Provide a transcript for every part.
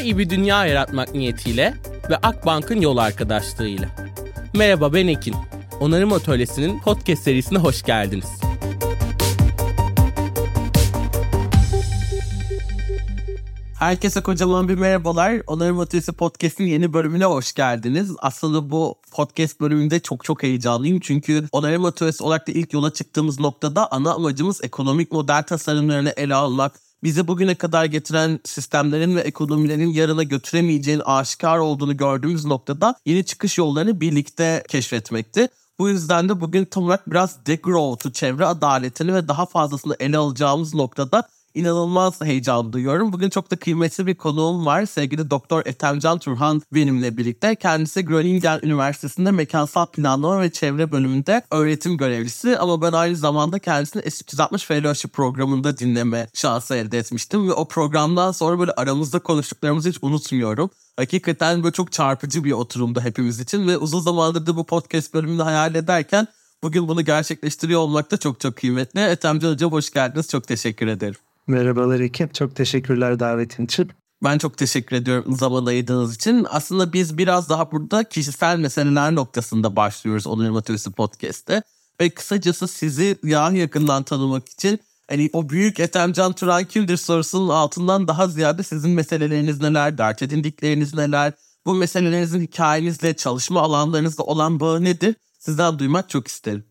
daha iyi bir dünya yaratmak niyetiyle ve Akbank'ın yol arkadaşlığıyla. Merhaba ben Ekin. Onarım Atölyesi'nin podcast serisine hoş geldiniz. Herkese kocaman bir merhabalar. Onarım Atölyesi Podcast'in yeni bölümüne hoş geldiniz. Aslında bu podcast bölümünde çok çok heyecanlıyım. Çünkü Onarım Atölyesi olarak da ilk yola çıktığımız noktada ana amacımız ekonomik model tasarımlarını ele almak, bizi bugüne kadar getiren sistemlerin ve ekonomilerin yarına götüremeyeceğini aşikar olduğunu gördüğümüz noktada yeni çıkış yollarını birlikte keşfetmekti. Bu yüzden de bugün tam olarak biraz degrowth'u, çevre adaletini ve daha fazlasını ele alacağımız noktada inanılmaz heyecan duyuyorum. Bugün çok da kıymetli bir konuğum var. Sevgili Doktor Ethemcan Turhan benimle birlikte. Kendisi Groningen Üniversitesi'nde mekansal planlama ve çevre bölümünde öğretim görevlisi. Ama ben aynı zamanda kendisini S360 Fellowship programında dinleme şansı elde etmiştim. Ve o programdan sonra böyle aramızda konuştuklarımızı hiç unutmuyorum. Hakikaten böyle çok çarpıcı bir oturumdu hepimiz için ve uzun zamandır da bu podcast bölümünü hayal ederken bugün bunu gerçekleştiriyor olmak da çok çok kıymetli. Ethemcan Hocam hoş geldiniz. Çok teşekkür ederim. Merhabalar ekip. Çok teşekkürler davetin için. Ben çok teşekkür ediyorum zaman ayırdığınız için. Aslında biz biraz daha burada kişisel meseleler noktasında başlıyoruz Onur Matölyesi Podcast'te. Ve kısacası sizi daha yakından tanımak için hani o büyük Ethemcan Turan kimdir sorusunun altından daha ziyade sizin meseleleriniz neler, dert edindikleriniz neler, bu meselelerinizin hikayenizle, çalışma alanlarınızla olan bağı nedir? Sizden duymak çok isterim.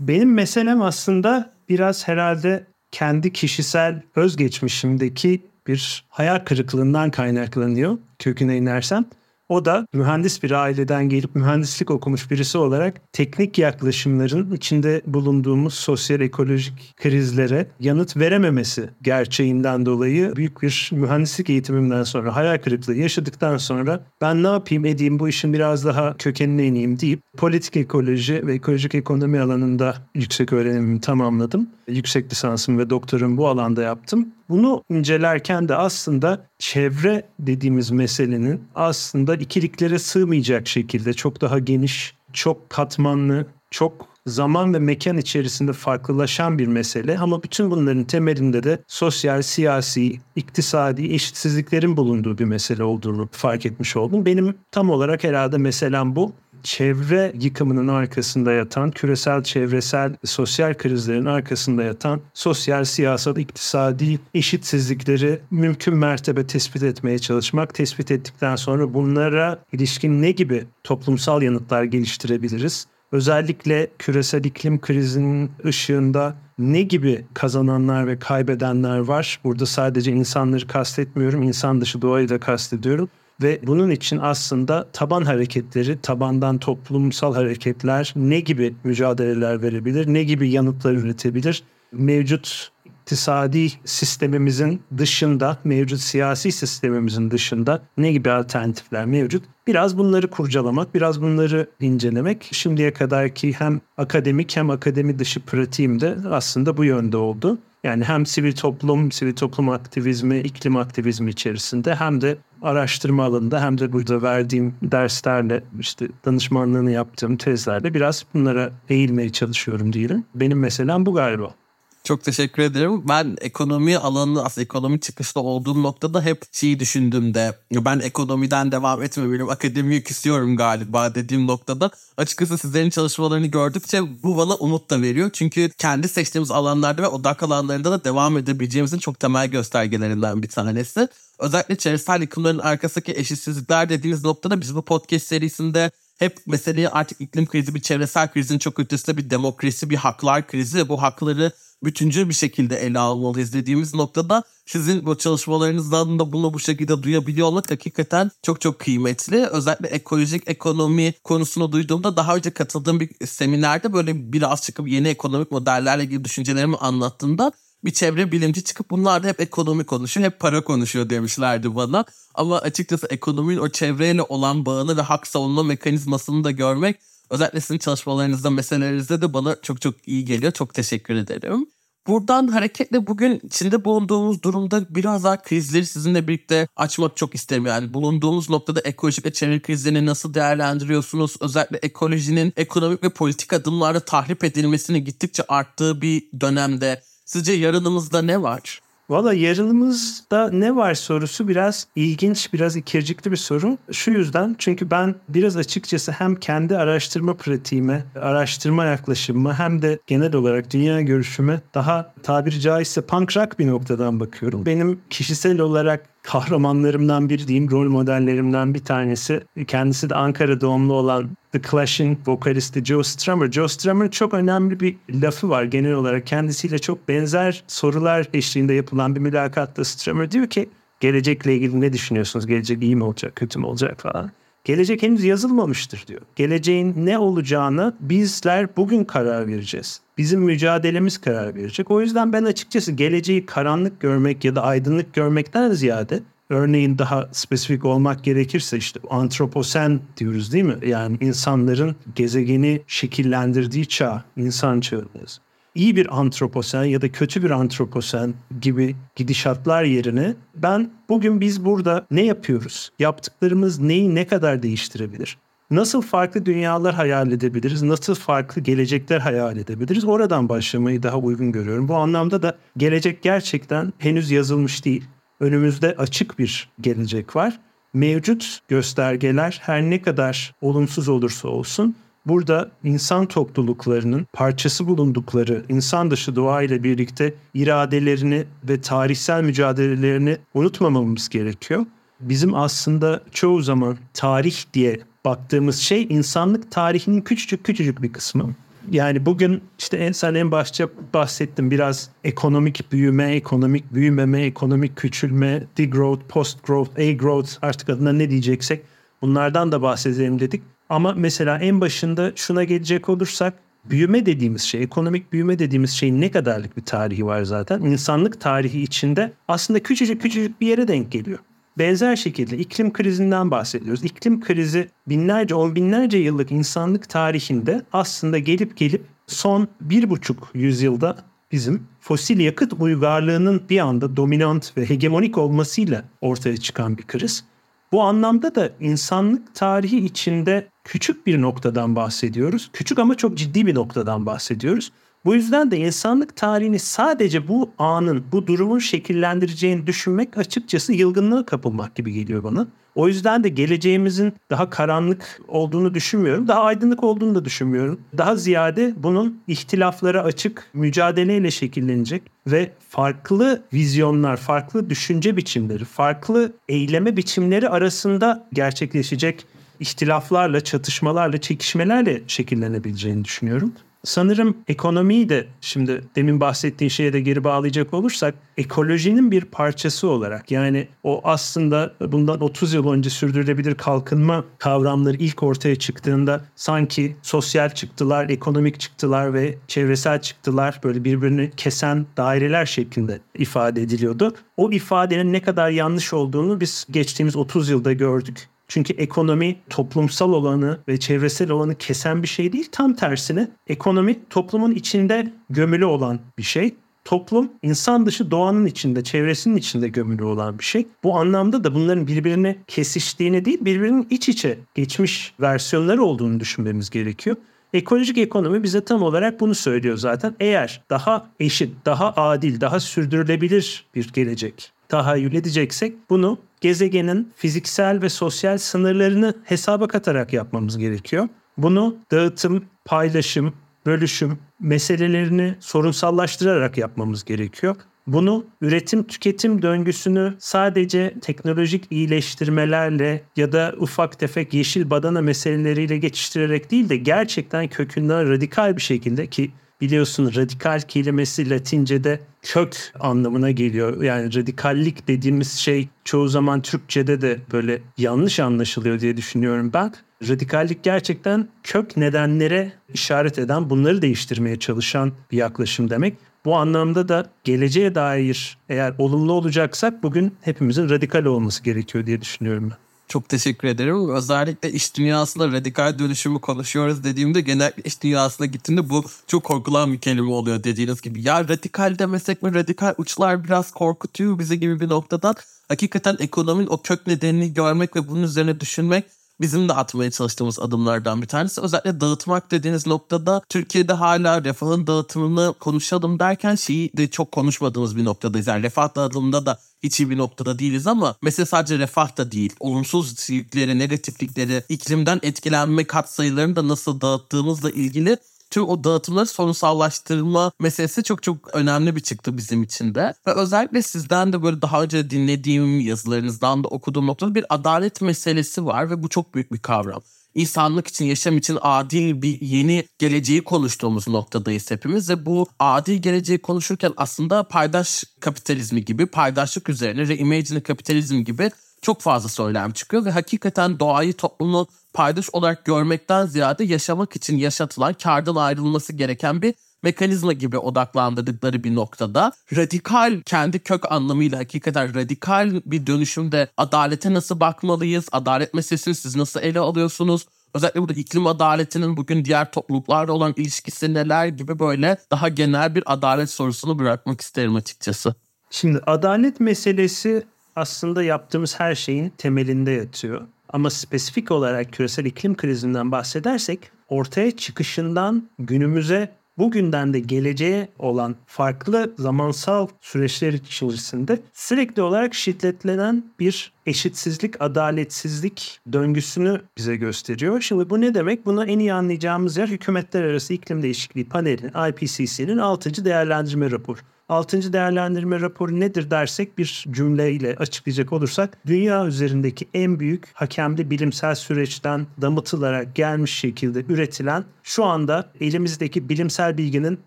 Benim meselem aslında biraz herhalde kendi kişisel özgeçmişimdeki bir hayal kırıklığından kaynaklanıyor köküne inersem. O da mühendis bir aileden gelip mühendislik okumuş birisi olarak teknik yaklaşımların içinde bulunduğumuz sosyal ekolojik krizlere yanıt verememesi gerçeğinden dolayı büyük bir mühendislik eğitimimden sonra hayal kırıklığı yaşadıktan sonra ben ne yapayım edeyim bu işin biraz daha kökenine ineyim deyip politik ekoloji ve ekolojik ekonomi alanında yüksek öğrenimimi tamamladım. Yüksek lisansım ve doktorumu bu alanda yaptım. Bunu incelerken de aslında çevre dediğimiz meselenin aslında ikiliklere sığmayacak şekilde çok daha geniş, çok katmanlı, çok zaman ve mekan içerisinde farklılaşan bir mesele ama bütün bunların temelinde de sosyal, siyasi, iktisadi eşitsizliklerin bulunduğu bir mesele olduğunu fark etmiş oldum. Benim tam olarak herhalde meselem bu çevre yıkımının arkasında yatan, küresel çevresel sosyal krizlerin arkasında yatan sosyal, siyasal, iktisadi eşitsizlikleri mümkün mertebe tespit etmeye çalışmak. Tespit ettikten sonra bunlara ilişkin ne gibi toplumsal yanıtlar geliştirebiliriz? Özellikle küresel iklim krizinin ışığında ne gibi kazananlar ve kaybedenler var? Burada sadece insanları kastetmiyorum, insan dışı doğayı da kastediyorum. Ve bunun için aslında taban hareketleri, tabandan toplumsal hareketler ne gibi mücadeleler verebilir, ne gibi yanıtlar üretebilir? Mevcut iktisadi sistemimizin dışında, mevcut siyasi sistemimizin dışında ne gibi alternatifler mevcut? Biraz bunları kurcalamak, biraz bunları incelemek. Şimdiye kadarki hem akademik hem akademi dışı pratiğim de aslında bu yönde oldu. Yani hem sivil toplum, sivil toplum aktivizmi, iklim aktivizmi içerisinde hem de araştırma alanında hem de burada verdiğim derslerle işte danışmanlığını yaptığım tezlerle biraz bunlara eğilmeye çalışıyorum diyelim. Benim meselem bu galiba. Çok teşekkür ederim. Ben ekonomi alanı aslında ekonomi çıkışlı olduğum noktada hep şeyi düşündüğümde ben ekonomiden devam etmemeliyim akademiyi küsüyorum galiba dediğim noktada açıkçası sizlerin çalışmalarını gördükçe bu bana umut da veriyor. Çünkü kendi seçtiğimiz alanlarda ve odak alanlarında da devam edebileceğimizin çok temel göstergelerinden bir tanesi. Özellikle çevresel yıkımların arkasındaki eşitsizlikler dediğimiz noktada biz bu podcast serisinde hep meseleyi artık iklim krizi bir çevresel krizin çok ötesinde bir demokrasi, bir haklar krizi. Bu hakları bütüncül bir şekilde ele almalıyız dediğimiz noktada sizin bu çalışmalarınızdan da bunu bu şekilde duyabiliyor olmak hakikaten çok çok kıymetli. Özellikle ekolojik ekonomi konusunu duyduğumda daha önce katıldığım bir seminerde böyle biraz çıkıp yeni ekonomik modellerle ilgili düşüncelerimi anlattığımda bir çevre bilimci çıkıp bunlar da hep ekonomi konuşuyor, hep para konuşuyor demişlerdi bana. Ama açıkçası ekonominin o çevreyle olan bağını ve hak savunma mekanizmasını da görmek özellikle sizin çalışmalarınızda, meselelerinizde de bana çok çok iyi geliyor. Çok teşekkür ederim. Buradan hareketle bugün içinde bulunduğumuz durumda biraz daha krizleri sizinle birlikte açmak çok isterim. Yani bulunduğumuz noktada ekolojik ve çevre krizlerini nasıl değerlendiriyorsunuz? Özellikle ekolojinin ekonomik ve politik adımlarla tahrip edilmesini gittikçe arttığı bir dönemde Sizce yarınımızda ne var? Valla yarınımızda ne var sorusu biraz ilginç, biraz ikircikli bir soru. Şu yüzden çünkü ben biraz açıkçası hem kendi araştırma pratiğime, araştırma yaklaşımıma hem de genel olarak dünya görüşüme daha tabiri caizse punk rock bir noktadan bakıyorum. Benim kişisel olarak kahramanlarımdan biri diyeyim, rol modellerimden bir tanesi. Kendisi de Ankara doğumlu olan The Clash'in vokalisti Joe Strummer. Joe Strummer'ın çok önemli bir lafı var genel olarak. Kendisiyle çok benzer sorular eşliğinde yapılan bir mülakatta Strummer diyor ki gelecekle ilgili ne düşünüyorsunuz? Gelecek iyi mi olacak, kötü mü olacak falan. Gelecek henüz yazılmamıştır diyor. Geleceğin ne olacağını bizler bugün karar vereceğiz. Bizim mücadelemiz karar verecek. O yüzden ben açıkçası geleceği karanlık görmek ya da aydınlık görmekten ziyade örneğin daha spesifik olmak gerekirse işte antroposen diyoruz değil mi? Yani insanların gezegeni şekillendirdiği çağ, insan çağındayız iyi bir antroposen ya da kötü bir antroposen gibi gidişatlar yerine ben bugün biz burada ne yapıyoruz? Yaptıklarımız neyi ne kadar değiştirebilir? Nasıl farklı dünyalar hayal edebiliriz? Nasıl farklı gelecekler hayal edebiliriz? Oradan başlamayı daha uygun görüyorum. Bu anlamda da gelecek gerçekten henüz yazılmış değil. Önümüzde açık bir gelecek var. Mevcut göstergeler her ne kadar olumsuz olursa olsun Burada insan topluluklarının parçası bulundukları insan dışı doğa ile birlikte iradelerini ve tarihsel mücadelelerini unutmamamız gerekiyor. Bizim aslında çoğu zaman tarih diye baktığımız şey insanlık tarihinin küçücük küçücük bir kısmı. Yani bugün işte en sen en başta bahsettim biraz ekonomik büyüme, ekonomik büyümeme, ekonomik küçülme, degrowth, post growth, a growth artık adına ne diyeceksek bunlardan da bahsedelim dedik. Ama mesela en başında şuna gelecek olursak büyüme dediğimiz şey, ekonomik büyüme dediğimiz şeyin ne kadarlık bir tarihi var zaten. İnsanlık tarihi içinde aslında küçücük küçücük bir yere denk geliyor. Benzer şekilde iklim krizinden bahsediyoruz. İklim krizi binlerce, on binlerce yıllık insanlık tarihinde aslında gelip gelip son bir buçuk yüzyılda bizim fosil yakıt uygarlığının bir anda dominant ve hegemonik olmasıyla ortaya çıkan bir kriz. Bu anlamda da insanlık tarihi içinde küçük bir noktadan bahsediyoruz. Küçük ama çok ciddi bir noktadan bahsediyoruz. Bu yüzden de insanlık tarihini sadece bu anın, bu durumun şekillendireceğini düşünmek açıkçası yılgınlığa kapılmak gibi geliyor bana. O yüzden de geleceğimizin daha karanlık olduğunu düşünmüyorum. Daha aydınlık olduğunu da düşünmüyorum. Daha ziyade bunun ihtilaflara açık mücadeleyle şekillenecek ve farklı vizyonlar, farklı düşünce biçimleri, farklı eyleme biçimleri arasında gerçekleşecek ihtilaflarla, çatışmalarla, çekişmelerle şekillenebileceğini düşünüyorum. Sanırım ekonomiyi de şimdi demin bahsettiğin şeye de geri bağlayacak olursak ekolojinin bir parçası olarak yani o aslında bundan 30 yıl önce sürdürülebilir kalkınma kavramları ilk ortaya çıktığında sanki sosyal çıktılar, ekonomik çıktılar ve çevresel çıktılar böyle birbirini kesen daireler şeklinde ifade ediliyordu. O ifadenin ne kadar yanlış olduğunu biz geçtiğimiz 30 yılda gördük. Çünkü ekonomi toplumsal olanı ve çevresel olanı kesen bir şey değil. Tam tersine ekonomi toplumun içinde gömülü olan bir şey. Toplum insan dışı doğanın içinde, çevresinin içinde gömülü olan bir şey. Bu anlamda da bunların birbirine kesiştiğini değil, birbirinin iç içe geçmiş versiyonları olduğunu düşünmemiz gerekiyor. Ekolojik ekonomi bize tam olarak bunu söylüyor zaten. Eğer daha eşit, daha adil, daha sürdürülebilir bir gelecek tahayyül edeceksek bunu gezegenin fiziksel ve sosyal sınırlarını hesaba katarak yapmamız gerekiyor. Bunu dağıtım, paylaşım, bölüşüm meselelerini sorunsallaştırarak yapmamız gerekiyor. Bunu üretim tüketim döngüsünü sadece teknolojik iyileştirmelerle ya da ufak tefek yeşil badana meseleleriyle geçiştirerek değil de gerçekten kökünden radikal bir şekilde ki biliyorsun radikal kelimesi Latince'de kök anlamına geliyor. Yani radikallik dediğimiz şey çoğu zaman Türkçe'de de böyle yanlış anlaşılıyor diye düşünüyorum ben. Radikallik gerçekten kök nedenlere işaret eden, bunları değiştirmeye çalışan bir yaklaşım demek. Bu anlamda da geleceğe dair eğer olumlu olacaksak bugün hepimizin radikal olması gerekiyor diye düşünüyorum ben. Çok teşekkür ederim. Özellikle iş dünyasında radikal dönüşümü konuşuyoruz dediğimde genellikle iş dünyasına gittiğinde bu çok korkulan bir kelime oluyor dediğiniz gibi. Ya radikal demesek mi radikal uçlar biraz korkutuyor bizi gibi bir noktadan. Hakikaten ekonominin o kök nedenini görmek ve bunun üzerine düşünmek bizim de atmaya çalıştığımız adımlardan bir tanesi. Özellikle dağıtmak dediğiniz noktada Türkiye'de hala refahın dağıtımını konuşalım derken şeyi de çok konuşmadığımız bir noktadayız. Yani refah dağıtımında da hiç iyi bir noktada değiliz ama mesele sadece refah da değil. Olumsuz yükleri, negatiflikleri, iklimden etkilenme katsayılarını da nasıl dağıttığımızla ilgili tüm o dağıtımları sorunsallaştırma meselesi çok çok önemli bir çıktı bizim için de. Ve özellikle sizden de böyle daha önce dinlediğim yazılarınızdan da okuduğum noktada bir adalet meselesi var ve bu çok büyük bir kavram insanlık için, yaşam için adil bir yeni geleceği konuştuğumuz noktadayız hepimiz ve bu adil geleceği konuşurken aslında paydaş kapitalizmi gibi, paydaşlık üzerine reimagine kapitalizm gibi çok fazla söylem çıkıyor ve hakikaten doğayı toplumu paydaş olarak görmekten ziyade yaşamak için yaşatılan kardan ayrılması gereken bir mekanizma gibi odaklandırdıkları bir noktada radikal kendi kök anlamıyla hakikaten radikal bir dönüşümde adalete nasıl bakmalıyız? Adalet meselesini siz nasıl ele alıyorsunuz? Özellikle burada iklim adaletinin bugün diğer topluluklarla olan ilişkisi neler gibi böyle daha genel bir adalet sorusunu bırakmak isterim açıkçası. Şimdi adalet meselesi aslında yaptığımız her şeyin temelinde yatıyor. Ama spesifik olarak küresel iklim krizinden bahsedersek ortaya çıkışından günümüze bugünden de geleceğe olan farklı zamansal süreçler içerisinde sürekli olarak şiddetlenen bir eşitsizlik, adaletsizlik döngüsünü bize gösteriyor. Şimdi bu ne demek? Bunu en iyi anlayacağımız yer Hükümetler Arası İklim Değişikliği Paneli'nin IPCC'nin 6. değerlendirme raporu. Altıncı değerlendirme raporu nedir dersek bir cümleyle açıklayacak olursak dünya üzerindeki en büyük hakemli bilimsel süreçten damıtılarak gelmiş şekilde üretilen şu anda elimizdeki bilimsel bilginin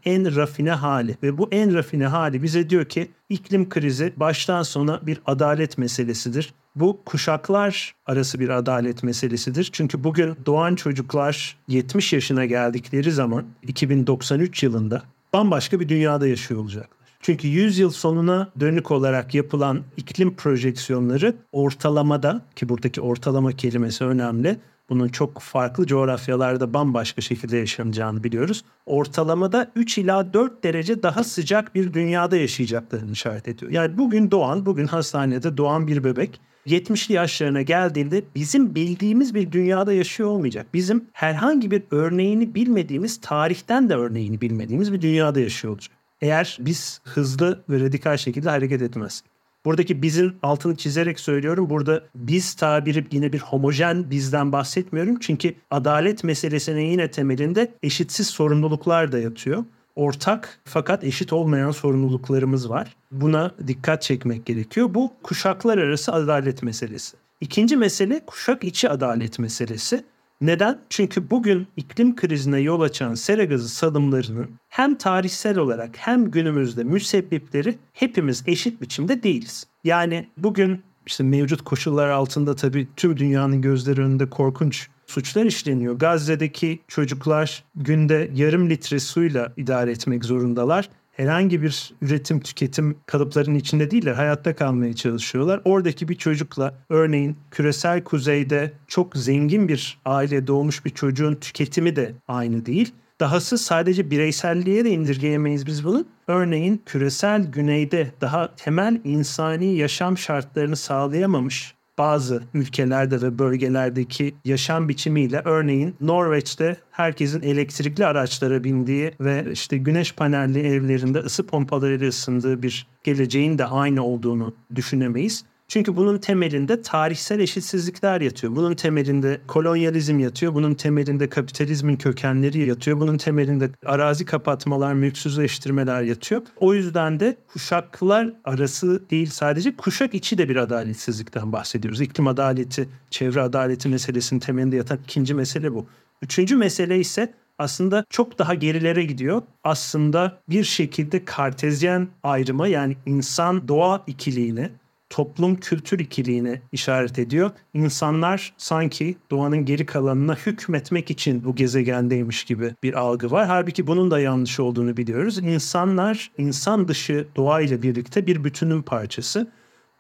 en rafine hali ve bu en rafine hali bize diyor ki iklim krizi baştan sona bir adalet meselesidir. Bu kuşaklar arası bir adalet meselesidir. Çünkü bugün doğan çocuklar 70 yaşına geldikleri zaman 2093 yılında bambaşka bir dünyada yaşıyor olacaklar. Çünkü 100 yıl sonuna dönük olarak yapılan iklim projeksiyonları ortalamada ki buradaki ortalama kelimesi önemli. Bunun çok farklı coğrafyalarda bambaşka şekilde yaşanacağını biliyoruz. Ortalamada 3 ila 4 derece daha sıcak bir dünyada yaşayacaklarını işaret ediyor. Yani bugün doğan, bugün hastanede doğan bir bebek 70'li yaşlarına geldiğinde bizim bildiğimiz bir dünyada yaşıyor olmayacak. Bizim herhangi bir örneğini bilmediğimiz, tarihten de örneğini bilmediğimiz bir dünyada yaşıyor olacak. Eğer biz hızlı ve radikal şekilde hareket etmez. Buradaki bizim altını çizerek söylüyorum. Burada biz tabiri yine bir homojen bizden bahsetmiyorum. Çünkü adalet meselesinin yine temelinde eşitsiz sorumluluklar da yatıyor. Ortak fakat eşit olmayan sorumluluklarımız var. Buna dikkat çekmek gerekiyor. Bu kuşaklar arası adalet meselesi. İkinci mesele kuşak içi adalet meselesi. Neden? Çünkü bugün iklim krizine yol açan sera gazı salımlarının hem tarihsel olarak hem günümüzde müsebbipleri hepimiz eşit biçimde değiliz. Yani bugün işte mevcut koşullar altında tabii tüm dünyanın gözleri önünde korkunç suçlar işleniyor. Gazze'deki çocuklar günde yarım litre suyla idare etmek zorundalar herhangi bir üretim tüketim kalıplarının içinde değiller. Hayatta kalmaya çalışıyorlar. Oradaki bir çocukla örneğin küresel kuzeyde çok zengin bir aile doğmuş bir çocuğun tüketimi de aynı değil. Dahası sadece bireyselliğe de indirgeyemeyiz biz bunu. Örneğin küresel güneyde daha temel insani yaşam şartlarını sağlayamamış bazı ülkelerde ve bölgelerdeki yaşam biçimiyle örneğin Norveç'te herkesin elektrikli araçlara bindiği ve işte güneş panelli evlerinde ısı pompalarıyla ısındığı bir geleceğin de aynı olduğunu düşünemeyiz. Çünkü bunun temelinde tarihsel eşitsizlikler yatıyor. Bunun temelinde kolonyalizm yatıyor. Bunun temelinde kapitalizmin kökenleri yatıyor. Bunun temelinde arazi kapatmalar, mülksüzleştirmeler yatıyor. O yüzden de kuşaklar arası değil sadece kuşak içi de bir adaletsizlikten bahsediyoruz. İklim adaleti, çevre adaleti meselesinin temelinde yatan ikinci mesele bu. Üçüncü mesele ise aslında çok daha gerilere gidiyor. Aslında bir şekilde kartezyen ayrıma yani insan doğa ikiliğini toplum kültür ikiliğine işaret ediyor. İnsanlar sanki doğanın geri kalanına hükmetmek için bu gezegendeymiş gibi bir algı var. Halbuki bunun da yanlış olduğunu biliyoruz. İnsanlar insan dışı doğayla birlikte bir bütünün parçası.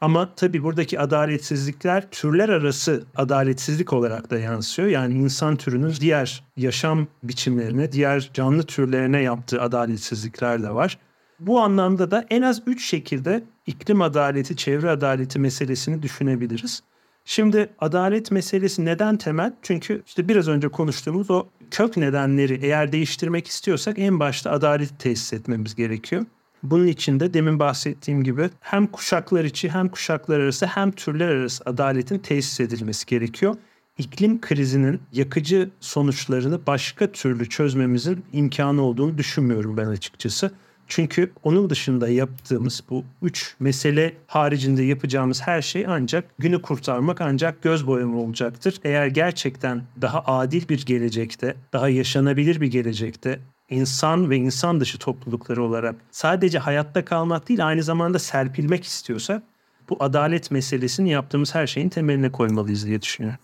Ama tabii buradaki adaletsizlikler türler arası adaletsizlik olarak da yansıyor. Yani insan türünün diğer yaşam biçimlerine, diğer canlı türlerine yaptığı adaletsizlikler de var. Bu anlamda da en az üç şekilde iklim adaleti, çevre adaleti meselesini düşünebiliriz. Şimdi adalet meselesi neden temel? Çünkü işte biraz önce konuştuğumuz o kök nedenleri eğer değiştirmek istiyorsak en başta adaleti tesis etmemiz gerekiyor. Bunun için de demin bahsettiğim gibi hem kuşaklar içi hem kuşaklar arası hem türler arası adaletin tesis edilmesi gerekiyor. İklim krizinin yakıcı sonuçlarını başka türlü çözmemizin imkanı olduğunu düşünmüyorum ben açıkçası. Çünkü onun dışında yaptığımız bu üç mesele haricinde yapacağımız her şey ancak günü kurtarmak ancak göz boyama olacaktır. Eğer gerçekten daha adil bir gelecekte, daha yaşanabilir bir gelecekte insan ve insan dışı toplulukları olarak sadece hayatta kalmak değil aynı zamanda serpilmek istiyorsak bu adalet meselesini yaptığımız her şeyin temeline koymalıyız diye düşünüyorum.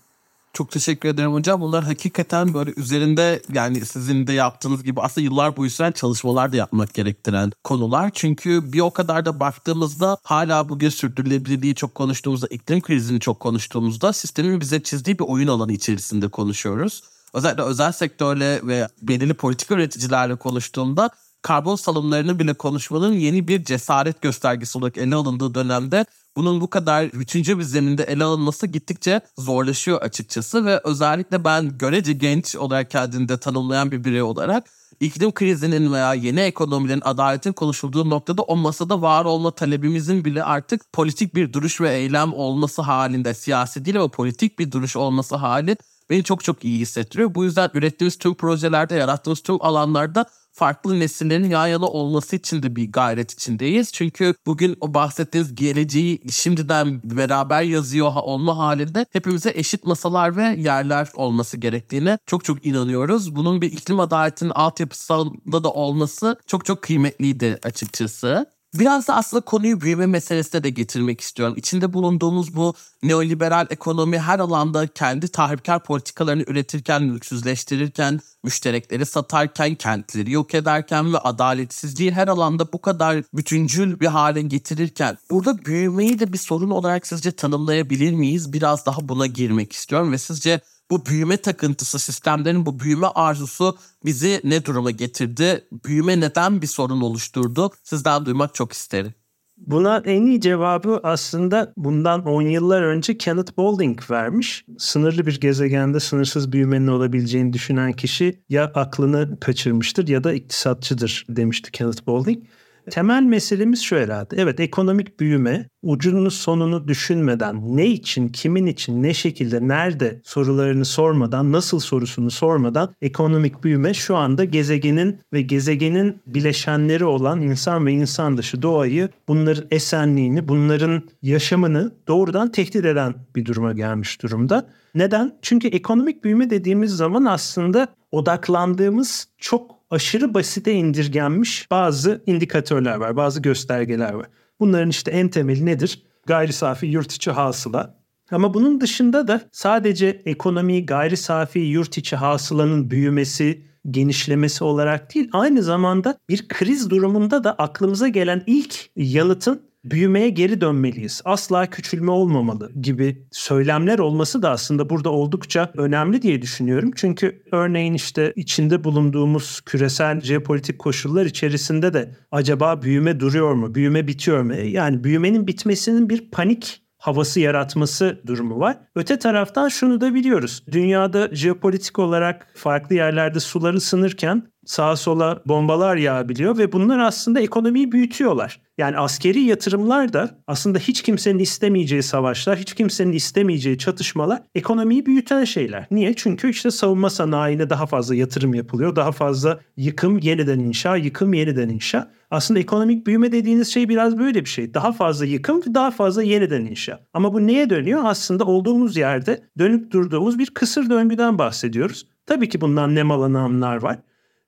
Çok teşekkür ederim hocam. Bunlar hakikaten böyle üzerinde yani sizin de yaptığınız gibi aslında yıllar boyu süren çalışmalar da yapmak gerektiren konular. Çünkü bir o kadar da baktığımızda hala bugün sürdürülebilirliği çok konuştuğumuzda, iklim krizini çok konuştuğumuzda sistemin bize çizdiği bir oyun alanı içerisinde konuşuyoruz. Özellikle özel sektörle ve belirli politika üreticilerle konuştuğumda karbon salımlarını bile konuşmanın yeni bir cesaret göstergesi olarak ele alındığı dönemde bunun bu kadar bütüncül bir zeminde ele alınması gittikçe zorlaşıyor açıkçası ve özellikle ben görece genç olarak kendini de tanımlayan bir birey olarak iklim krizinin veya yeni ekonomilerin adaletin konuşulduğu noktada o masada var olma talebimizin bile artık politik bir duruş ve eylem olması halinde siyasi değil ama politik bir duruş olması hali beni çok çok iyi hissettiriyor. Bu yüzden ürettiğimiz tüm projelerde, yarattığımız tüm alanlarda farklı nesillerin yan yana olması için de bir gayret içindeyiz. Çünkü bugün o bahsettiğiniz geleceği şimdiden beraber yazıyor olma halinde hepimize eşit masalar ve yerler olması gerektiğine çok çok inanıyoruz. Bunun bir iklim adaletinin altyapısında da olması çok çok kıymetliydi açıkçası. Biraz da aslında konuyu büyüme meselesine de getirmek istiyorum. İçinde bulunduğumuz bu neoliberal ekonomi her alanda kendi tahripkar politikalarını üretirken, mülksüzleştirirken, müşterekleri satarken, kentleri yok ederken ve adaletsizliği her alanda bu kadar bütüncül bir hale getirirken burada büyümeyi de bir sorun olarak sizce tanımlayabilir miyiz? Biraz daha buna girmek istiyorum ve sizce bu büyüme takıntısı sistemlerin bu büyüme arzusu bizi ne duruma getirdi? Büyüme neden bir sorun oluşturdu? Sizden duymak çok isterim. Buna en iyi cevabı aslında bundan 10 yıllar önce Kenneth Boulding vermiş. Sınırlı bir gezegende sınırsız büyümenin olabileceğini düşünen kişi ya aklını kaçırmıştır ya da iktisatçıdır demişti Kenneth Boulding. Temel meselemiz şu herhalde. Evet ekonomik büyüme ucunu sonunu düşünmeden ne için, kimin için, ne şekilde, nerede sorularını sormadan, nasıl sorusunu sormadan ekonomik büyüme şu anda gezegenin ve gezegenin bileşenleri olan insan ve insan dışı doğayı, bunların esenliğini, bunların yaşamını doğrudan tehdit eden bir duruma gelmiş durumda. Neden? Çünkü ekonomik büyüme dediğimiz zaman aslında odaklandığımız çok aşırı basite indirgenmiş bazı indikatörler var, bazı göstergeler var. Bunların işte en temeli nedir? Gayri safi yurt içi hasıla. Ama bunun dışında da sadece ekonomi, gayri safi yurt içi hasılanın büyümesi, genişlemesi olarak değil, aynı zamanda bir kriz durumunda da aklımıza gelen ilk yanıtın büyümeye geri dönmeliyiz. Asla küçülme olmamalı gibi söylemler olması da aslında burada oldukça önemli diye düşünüyorum. Çünkü örneğin işte içinde bulunduğumuz küresel jeopolitik koşullar içerisinde de acaba büyüme duruyor mu? Büyüme bitiyor mu? Yani büyümenin bitmesinin bir panik havası yaratması durumu var. Öte taraftan şunu da biliyoruz. Dünyada jeopolitik olarak farklı yerlerde suları ısınırken sağa sola bombalar yağabiliyor ve bunlar aslında ekonomiyi büyütüyorlar. Yani askeri yatırımlar da aslında hiç kimsenin istemeyeceği savaşlar, hiç kimsenin istemeyeceği çatışmalar ekonomiyi büyüten şeyler. Niye? Çünkü işte savunma sanayine daha fazla yatırım yapılıyor. Daha fazla yıkım yeniden inşa, yıkım yeniden inşa. Aslında ekonomik büyüme dediğiniz şey biraz böyle bir şey. Daha fazla yıkım, daha fazla yeniden inşa. Ama bu neye dönüyor? Aslında olduğumuz yerde dönüp durduğumuz bir kısır döngüden bahsediyoruz. Tabii ki bundan nem alanlar var.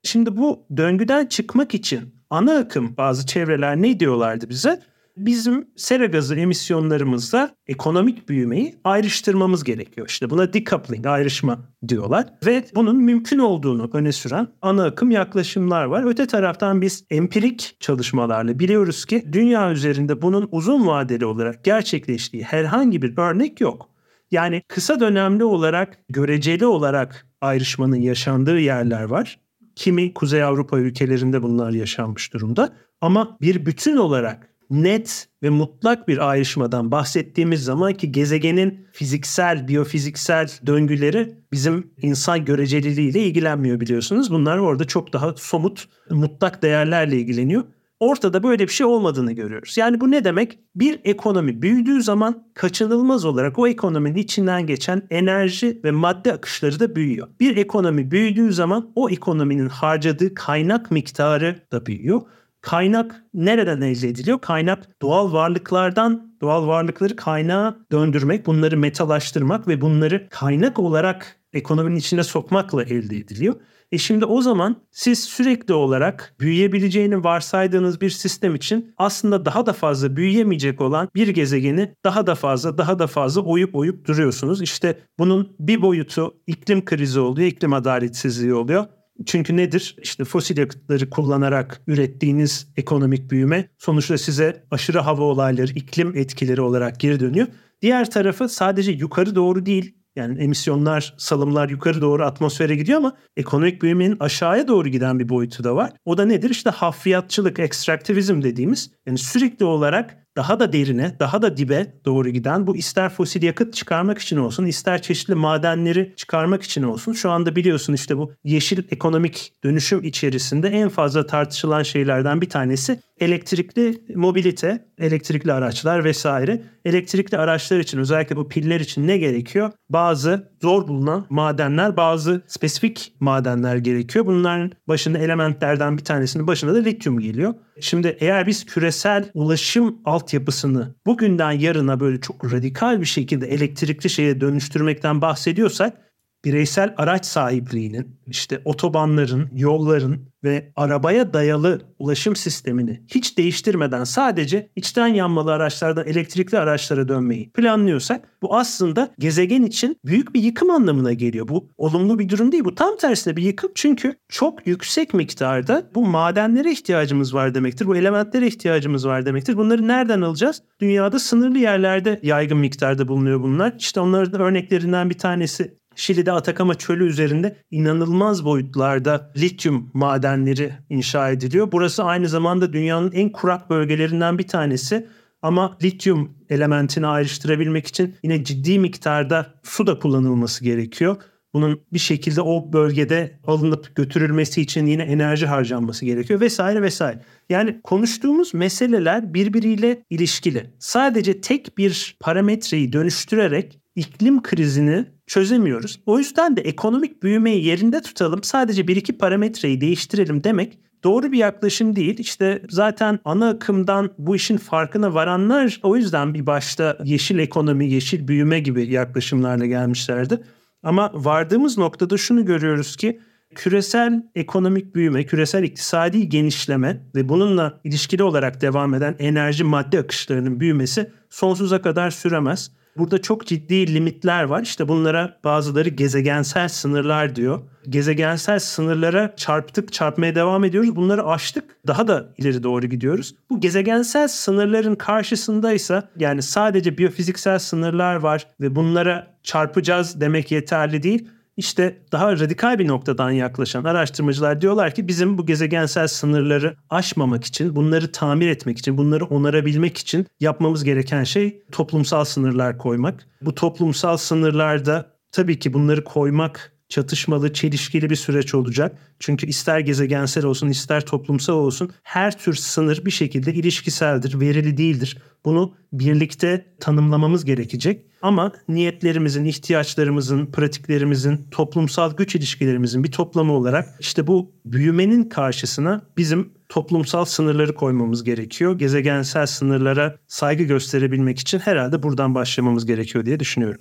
Şimdi bu döngüden çıkmak için ana akım bazı çevreler ne diyorlardı bize? Bizim sera gazı emisyonlarımızla ekonomik büyümeyi ayrıştırmamız gerekiyor. İşte buna decoupling, ayrışma diyorlar. Ve bunun mümkün olduğunu öne süren ana akım yaklaşımlar var. Öte taraftan biz empirik çalışmalarla biliyoruz ki dünya üzerinde bunun uzun vadeli olarak gerçekleştiği herhangi bir örnek yok. Yani kısa dönemli olarak, göreceli olarak ayrışmanın yaşandığı yerler var. Kimi Kuzey Avrupa ülkelerinde bunlar yaşanmış durumda. Ama bir bütün olarak net ve mutlak bir ayrışmadan bahsettiğimiz zaman ki gezegenin fiziksel, biyofiziksel döngüleri bizim insan göreceliliğiyle ilgilenmiyor biliyorsunuz. Bunlar orada çok daha somut, mutlak değerlerle ilgileniyor. Ortada böyle bir şey olmadığını görüyoruz. Yani bu ne demek? Bir ekonomi büyüdüğü zaman kaçınılmaz olarak o ekonominin içinden geçen enerji ve madde akışları da büyüyor. Bir ekonomi büyüdüğü zaman o ekonominin harcadığı kaynak miktarı da büyüyor. Kaynak nereden elde ediliyor? Kaynak doğal varlıklardan doğal varlıkları kaynağa döndürmek, bunları metalaştırmak ve bunları kaynak olarak ekonominin içine sokmakla elde ediliyor. E şimdi o zaman siz sürekli olarak büyüyebileceğini varsaydığınız bir sistem için aslında daha da fazla büyüyemeyecek olan bir gezegeni daha da fazla daha da fazla oyup oyup duruyorsunuz. İşte bunun bir boyutu iklim krizi oluyor, iklim adaletsizliği oluyor. Çünkü nedir? İşte fosil yakıtları kullanarak ürettiğiniz ekonomik büyüme sonuçta size aşırı hava olayları, iklim etkileri olarak geri dönüyor. Diğer tarafı sadece yukarı doğru değil, yani emisyonlar, salımlar yukarı doğru atmosfere gidiyor ama ekonomik büyümenin aşağıya doğru giden bir boyutu da var. O da nedir? İşte hafriyatçılık, ekstraktivizm dediğimiz yani sürekli olarak daha da derine, daha da dibe doğru giden bu ister fosil yakıt çıkarmak için olsun, ister çeşitli madenleri çıkarmak için olsun. Şu anda biliyorsun işte bu yeşil ekonomik dönüşüm içerisinde en fazla tartışılan şeylerden bir tanesi elektrikli mobilite, elektrikli araçlar vesaire. Elektrikli araçlar için özellikle bu piller için ne gerekiyor? Bazı zor bulunan madenler, bazı spesifik madenler gerekiyor. Bunların başında elementlerden bir tanesinin başında da lityum geliyor. Şimdi eğer biz küresel ulaşım altyapısını bugünden yarına böyle çok radikal bir şekilde elektrikli şeye dönüştürmekten bahsediyorsak bireysel araç sahipliğinin, işte otobanların, yolların ve arabaya dayalı ulaşım sistemini hiç değiştirmeden sadece içten yanmalı araçlardan elektrikli araçlara dönmeyi planlıyorsak bu aslında gezegen için büyük bir yıkım anlamına geliyor. Bu olumlu bir durum değil. Bu tam tersine bir yıkım çünkü çok yüksek miktarda bu madenlere ihtiyacımız var demektir. Bu elementlere ihtiyacımız var demektir. Bunları nereden alacağız? Dünyada sınırlı yerlerde yaygın miktarda bulunuyor bunlar. İşte onların örneklerinden bir tanesi Şili'de Atakama çölü üzerinde inanılmaz boyutlarda lityum madenleri inşa ediliyor. Burası aynı zamanda dünyanın en kurak bölgelerinden bir tanesi. Ama lityum elementini ayrıştırabilmek için yine ciddi miktarda su da kullanılması gerekiyor. Bunun bir şekilde o bölgede alınıp götürülmesi için yine enerji harcanması gerekiyor vesaire vesaire. Yani konuştuğumuz meseleler birbiriyle ilişkili. Sadece tek bir parametreyi dönüştürerek iklim krizini çözemiyoruz. O yüzden de ekonomik büyümeyi yerinde tutalım. Sadece bir iki parametreyi değiştirelim demek doğru bir yaklaşım değil. İşte zaten ana akımdan bu işin farkına varanlar o yüzden bir başta yeşil ekonomi, yeşil büyüme gibi yaklaşımlarla gelmişlerdi. Ama vardığımız noktada şunu görüyoruz ki küresel ekonomik büyüme, küresel iktisadi genişleme ve bununla ilişkili olarak devam eden enerji madde akışlarının büyümesi sonsuza kadar süremez. Burada çok ciddi limitler var. İşte bunlara bazıları gezegensel sınırlar diyor. Gezegensel sınırlara çarptık, çarpmaya devam ediyoruz. Bunları aştık. Daha da ileri doğru gidiyoruz. Bu gezegensel sınırların karşısındaysa yani sadece biyofiziksel sınırlar var ve bunlara çarpacağız demek yeterli değil. İşte daha radikal bir noktadan yaklaşan araştırmacılar diyorlar ki bizim bu gezegensel sınırları aşmamak için, bunları tamir etmek için, bunları onarabilmek için yapmamız gereken şey toplumsal sınırlar koymak. Bu toplumsal sınırlarda tabii ki bunları koymak çatışmalı, çelişkili bir süreç olacak. Çünkü ister gezegensel olsun, ister toplumsal olsun her tür sınır bir şekilde ilişkiseldir, verili değildir. Bunu birlikte tanımlamamız gerekecek. Ama niyetlerimizin, ihtiyaçlarımızın, pratiklerimizin, toplumsal güç ilişkilerimizin bir toplamı olarak işte bu büyümenin karşısına bizim toplumsal sınırları koymamız gerekiyor. Gezegensel sınırlara saygı gösterebilmek için herhalde buradan başlamamız gerekiyor diye düşünüyorum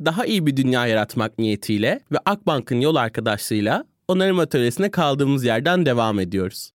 daha iyi bir dünya yaratmak niyetiyle ve Akbank'ın yol arkadaşlığıyla onarım atölyesine kaldığımız yerden devam ediyoruz.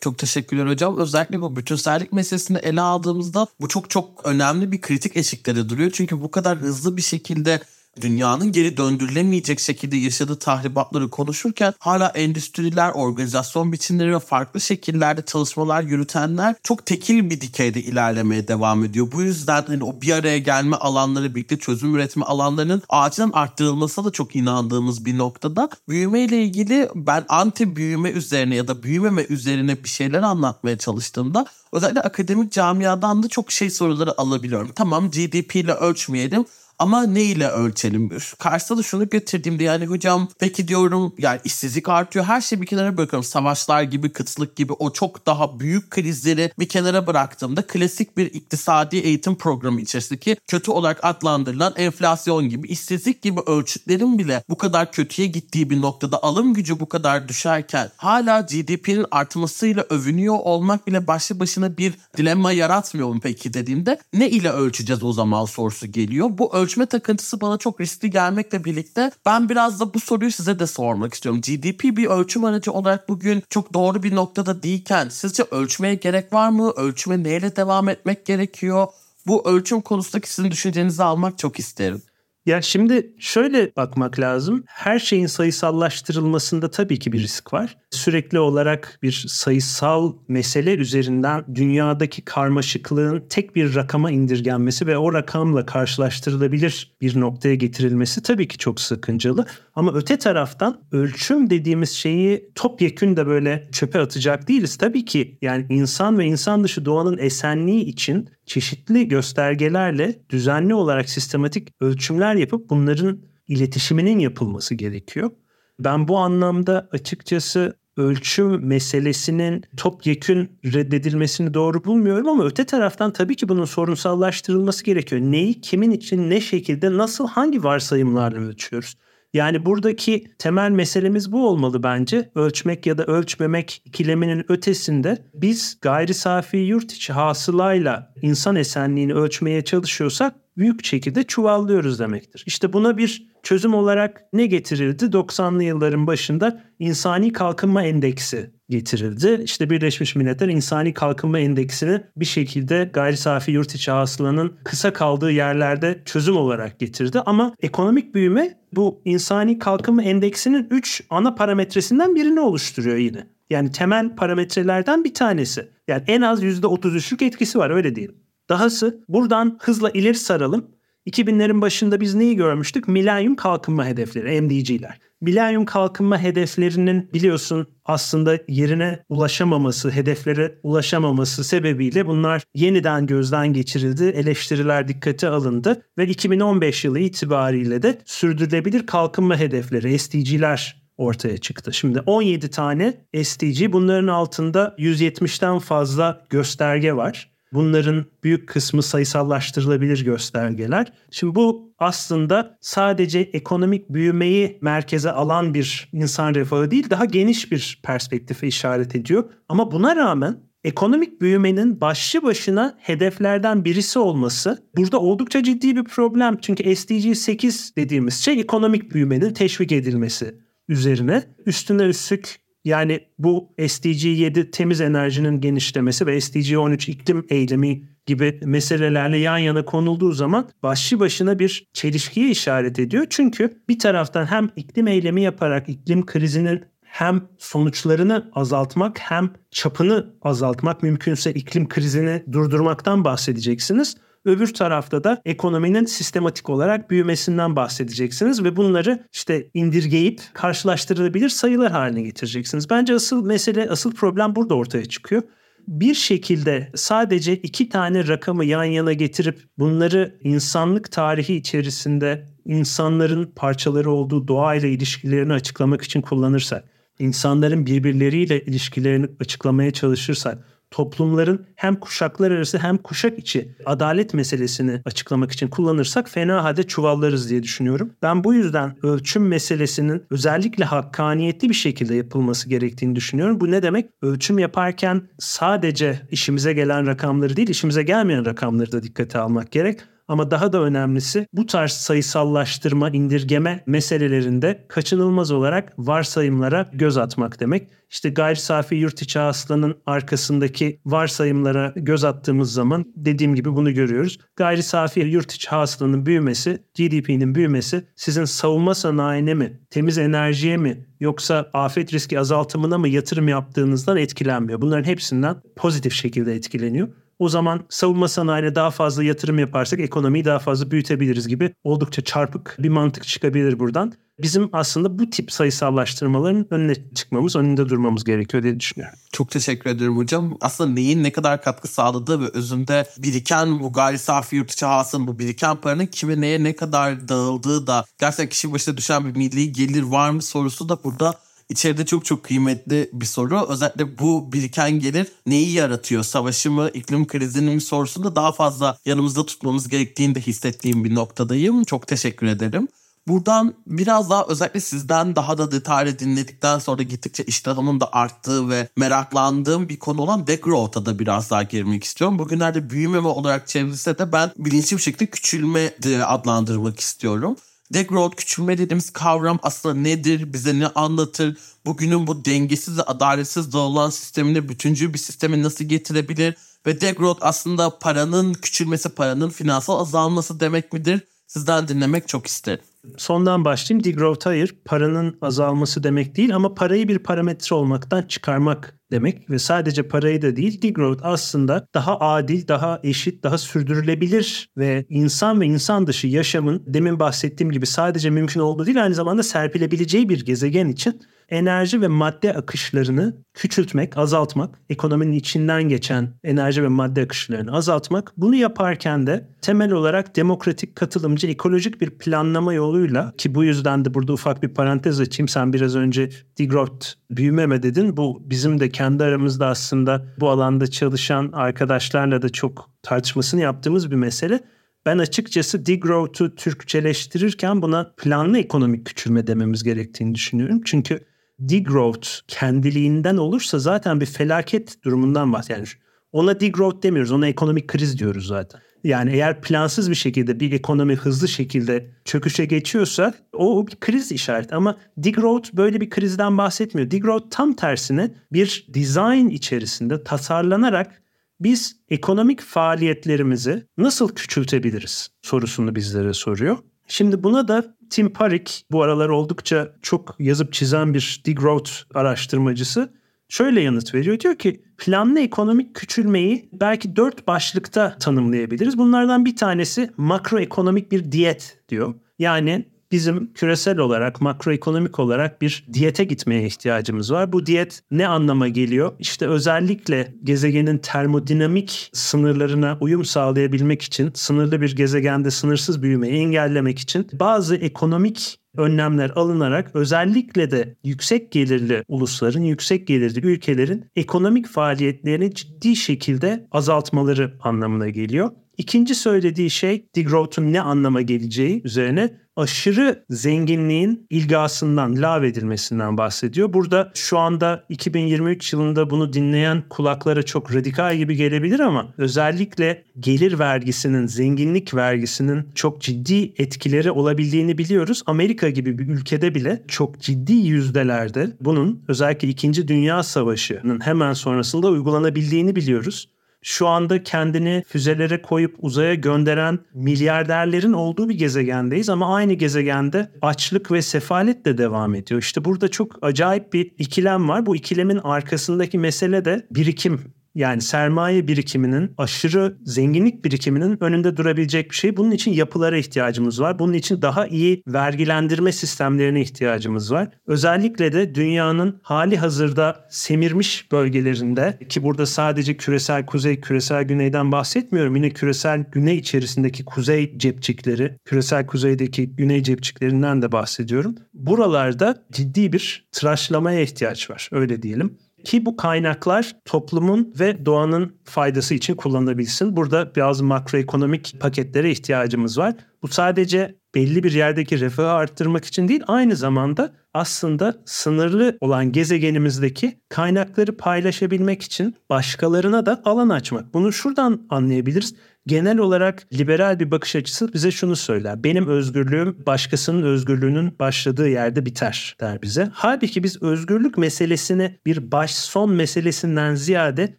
Çok teşekkürler hocam. Özellikle bu bütünsellik meselesini ele aldığımızda bu çok çok önemli bir kritik eşikleri duruyor. Çünkü bu kadar hızlı bir şekilde dünyanın geri döndürülemeyecek şekilde yaşadığı tahribatları konuşurken hala endüstriler, organizasyon biçimleri ve farklı şekillerde çalışmalar yürütenler çok tekil bir dikeyde ilerlemeye devam ediyor. Bu yüzden hani o bir araya gelme alanları, birlikte çözüm üretme alanlarının acilen arttırılmasına da çok inandığımız bir noktada büyüme ile ilgili ben anti büyüme üzerine ya da büyümeme üzerine bir şeyler anlatmaya çalıştığımda özellikle akademik camiadan da çok şey soruları alabiliyorum. Tamam GDP ile ölçmeyelim ama ne ile ölçelim? Karşısına da şunu getirdiğimde yani hocam peki diyorum yani işsizlik artıyor. Her şeyi bir kenara bırakıyorum. Savaşlar gibi, kıtlık gibi o çok daha büyük krizleri bir kenara bıraktığımda klasik bir iktisadi eğitim programı içerisindeki kötü olarak adlandırılan enflasyon gibi, işsizlik gibi ölçütlerin bile bu kadar kötüye gittiği bir noktada alım gücü bu kadar düşerken hala GDP'nin artmasıyla övünüyor olmak bile başlı başına bir dilemma yaratmıyor mu peki dediğimde ne ile ölçeceğiz o zaman sorusu geliyor. Bu ölçme takıntısı bana çok riskli gelmekle birlikte ben biraz da bu soruyu size de sormak istiyorum. GDP bir ölçüm aracı olarak bugün çok doğru bir noktada değilken sizce ölçmeye gerek var mı? Ölçme neyle devam etmek gerekiyor? Bu ölçüm konusundaki sizin düşüncenizi almak çok isterim. Ya şimdi şöyle bakmak lazım. Her şeyin sayısallaştırılmasında tabii ki bir risk var. Sürekli olarak bir sayısal mesele üzerinden dünyadaki karmaşıklığın tek bir rakama indirgenmesi ve o rakamla karşılaştırılabilir bir noktaya getirilmesi tabii ki çok sakıncalı. Ama öte taraftan ölçüm dediğimiz şeyi topyekün de böyle çöpe atacak değiliz. Tabii ki yani insan ve insan dışı doğanın esenliği için çeşitli göstergelerle düzenli olarak sistematik ölçümler yapıp bunların iletişiminin yapılması gerekiyor. Ben bu anlamda açıkçası ölçüm meselesinin topyekün reddedilmesini doğru bulmuyorum ama öte taraftan tabii ki bunun sorunsallaştırılması gerekiyor. Neyi, kimin için, ne şekilde, nasıl, hangi varsayımlarla ölçüyoruz? Yani buradaki temel meselemiz bu olmalı bence. Ölçmek ya da ölçmemek ikileminin ötesinde biz gayri safi yurt içi hasılayla insan esenliğini ölçmeye çalışıyorsak büyük şekilde çuvallıyoruz demektir. İşte buna bir çözüm olarak ne getirildi? 90'lı yılların başında insani kalkınma endeksi getirildi. İşte Birleşmiş Milletler insani kalkınma endeksini bir şekilde gayri safi yurt içi hasılanın kısa kaldığı yerlerde çözüm olarak getirdi. Ama ekonomik büyüme bu insani kalkınma endeksinin 3 ana parametresinden birini oluşturuyor yine. Yani temel parametrelerden bir tanesi. Yani en az %33'lük etkisi var öyle diyelim. Dahası buradan hızla ileri saralım. 2000'lerin başında biz neyi görmüştük? Milenyum kalkınma hedefleri, MDG'ler. Milenyum kalkınma hedeflerinin biliyorsun aslında yerine ulaşamaması, hedeflere ulaşamaması sebebiyle bunlar yeniden gözden geçirildi, eleştiriler dikkate alındı ve 2015 yılı itibariyle de sürdürülebilir kalkınma hedefleri, SDG'ler ortaya çıktı. Şimdi 17 tane SDG bunların altında 170'ten fazla gösterge var. Bunların büyük kısmı sayısallaştırılabilir göstergeler. Şimdi bu aslında sadece ekonomik büyümeyi merkeze alan bir insan refahı değil, daha geniş bir perspektife işaret ediyor. Ama buna rağmen ekonomik büyümenin başlı başına hedeflerden birisi olması burada oldukça ciddi bir problem. Çünkü SDG 8 dediğimiz şey ekonomik büyümenin teşvik edilmesi üzerine. Üstüne üstlük yani bu SDG 7 temiz enerjinin genişlemesi ve SDG 13 iklim eylemi gibi meselelerle yan yana konulduğu zaman başlı başına bir çelişkiye işaret ediyor. Çünkü bir taraftan hem iklim eylemi yaparak iklim krizinin hem sonuçlarını azaltmak hem çapını azaltmak mümkünse iklim krizini durdurmaktan bahsedeceksiniz. Öbür tarafta da ekonominin sistematik olarak büyümesinden bahsedeceksiniz ve bunları işte indirgeyip karşılaştırılabilir sayılar haline getireceksiniz. Bence asıl mesele, asıl problem burada ortaya çıkıyor bir şekilde sadece iki tane rakamı yan yana getirip bunları insanlık tarihi içerisinde insanların parçaları olduğu doğayla ilişkilerini açıklamak için kullanırsak, insanların birbirleriyle ilişkilerini açıklamaya çalışırsak, toplumların hem kuşaklar arası hem kuşak içi adalet meselesini açıklamak için kullanırsak fena halde çuvallarız diye düşünüyorum. Ben bu yüzden ölçüm meselesinin özellikle hakkaniyetli bir şekilde yapılması gerektiğini düşünüyorum. Bu ne demek? Ölçüm yaparken sadece işimize gelen rakamları değil, işimize gelmeyen rakamları da dikkate almak gerek. Ama daha da önemlisi bu tarz sayısallaştırma, indirgeme meselelerinde kaçınılmaz olarak varsayımlara göz atmak demek. İşte gayri safi yurt içi hasılanın arkasındaki varsayımlara göz attığımız zaman dediğim gibi bunu görüyoruz. Gayri safi yurt içi hasılanın büyümesi, GDP'nin büyümesi sizin savunma sanayine mi, temiz enerjiye mi yoksa afet riski azaltımına mı yatırım yaptığınızdan etkilenmiyor. Bunların hepsinden pozitif şekilde etkileniyor. O zaman savunma sanayine daha fazla yatırım yaparsak ekonomiyi daha fazla büyütebiliriz gibi oldukça çarpık bir mantık çıkabilir buradan. Bizim aslında bu tip sayısallaştırmaların önüne çıkmamız, önünde durmamız gerekiyor diye düşünüyorum. Çok teşekkür ederim hocam. Aslında neyin ne kadar katkı sağladığı ve özünde biriken bu gayri safi yurt içi hasılın bu biriken paranın kime neye ne kadar dağıldığı da gerçekten kişi başına düşen bir milli gelir var mı sorusu da burada içeride çok çok kıymetli bir soru. Özellikle bu biriken gelir neyi yaratıyor? Savaşı mı, iklim krizinin mi sorusunu daha fazla yanımızda tutmamız gerektiğini de hissettiğim bir noktadayım. Çok teşekkür ederim. Buradan biraz daha özellikle sizden daha da detaylı dinledikten sonra gittikçe iştahımın da arttığı ve meraklandığım bir konu olan degrowth'a da biraz daha girmek istiyorum. Bugünlerde büyümeme olarak çevrilse de ben bilinçli bir şekilde küçülme adlandırmak istiyorum. Degrowth küçülme dediğimiz kavram aslında nedir, bize ne anlatır, bugünün bu dengesiz ve adaletsiz dağılan sistemine bütüncül bir sistemi nasıl getirebilir ve degrowth aslında paranın küçülmesi, paranın finansal azalması demek midir? Sizden dinlemek çok isterim. Sondan başlayayım. Degrowth hayır. Paranın azalması demek değil ama parayı bir parametre olmaktan çıkarmak demek ve sadece parayı da değil degrowth aslında daha adil, daha eşit, daha sürdürülebilir ve insan ve insan dışı yaşamın demin bahsettiğim gibi sadece mümkün olduğu değil aynı zamanda serpilebileceği bir gezegen için enerji ve madde akışlarını küçültmek, azaltmak, ekonominin içinden geçen enerji ve madde akışlarını azaltmak. Bunu yaparken de temel olarak demokratik, katılımcı, ekolojik bir planlama yoluyla ki bu yüzden de burada ufak bir parantez açayım. Sen biraz önce degrowth büyümeme dedin. Bu bizim de kendi aramızda aslında bu alanda çalışan arkadaşlarla da çok tartışmasını yaptığımız bir mesele. Ben açıkçası degrowth'u Türkçeleştirirken buna planlı ekonomik küçülme dememiz gerektiğini düşünüyorum. Çünkü degrowth kendiliğinden olursa zaten bir felaket durumundan bahsediyoruz. Yani ona degrowth demiyoruz, ona ekonomik kriz diyoruz zaten. Yani eğer plansız bir şekilde bir ekonomi hızlı şekilde çöküşe geçiyorsa o bir kriz işareti. Ama degrowth böyle bir krizden bahsetmiyor. Degrowth tam tersine bir design içerisinde tasarlanarak biz ekonomik faaliyetlerimizi nasıl küçültebiliriz sorusunu bizlere soruyor. Şimdi buna da Tim Parik bu aralar oldukça çok yazıp çizen bir degrowth araştırmacısı şöyle yanıt veriyor. Diyor ki planlı ekonomik küçülmeyi belki dört başlıkta tanımlayabiliriz. Bunlardan bir tanesi makroekonomik bir diyet diyor. Yani bizim küresel olarak, makroekonomik olarak bir diyete gitmeye ihtiyacımız var. Bu diyet ne anlama geliyor? İşte özellikle gezegenin termodinamik sınırlarına uyum sağlayabilmek için, sınırlı bir gezegende sınırsız büyümeyi engellemek için bazı ekonomik önlemler alınarak özellikle de yüksek gelirli ulusların, yüksek gelirli ülkelerin ekonomik faaliyetlerini ciddi şekilde azaltmaları anlamına geliyor. İkinci söylediği şey degrowth'un ne anlama geleceği üzerine aşırı zenginliğin ilgasından, lağvedilmesinden bahsediyor. Burada şu anda 2023 yılında bunu dinleyen kulaklara çok radikal gibi gelebilir ama özellikle gelir vergisinin, zenginlik vergisinin çok ciddi etkileri olabildiğini biliyoruz. Amerika gibi bir ülkede bile çok ciddi yüzdelerde bunun özellikle 2. Dünya Savaşı'nın hemen sonrasında uygulanabildiğini biliyoruz şu anda kendini füzelere koyup uzaya gönderen milyarderlerin olduğu bir gezegendeyiz ama aynı gezegende açlık ve sefalet de devam ediyor. İşte burada çok acayip bir ikilem var. Bu ikilemin arkasındaki mesele de birikim yani sermaye birikiminin, aşırı zenginlik birikiminin önünde durabilecek bir şey. Bunun için yapılara ihtiyacımız var. Bunun için daha iyi vergilendirme sistemlerine ihtiyacımız var. Özellikle de dünyanın hali hazırda semirmiş bölgelerinde ki burada sadece küresel kuzey, küresel güneyden bahsetmiyorum. Yine küresel güney içerisindeki kuzey cepçikleri, küresel kuzeydeki güney cepçiklerinden de bahsediyorum. Buralarda ciddi bir tıraşlamaya ihtiyaç var. Öyle diyelim ki bu kaynaklar toplumun ve doğanın faydası için kullanılabilsin. Burada bazı makroekonomik paketlere ihtiyacımız var. Bu sadece belli bir yerdeki refahı arttırmak için değil aynı zamanda aslında sınırlı olan gezegenimizdeki kaynakları paylaşabilmek için başkalarına da alan açmak. Bunu şuradan anlayabiliriz. Genel olarak liberal bir bakış açısı bize şunu söyler. Benim özgürlüğüm başkasının özgürlüğünün başladığı yerde biter der bize. Halbuki biz özgürlük meselesini bir baş son meselesinden ziyade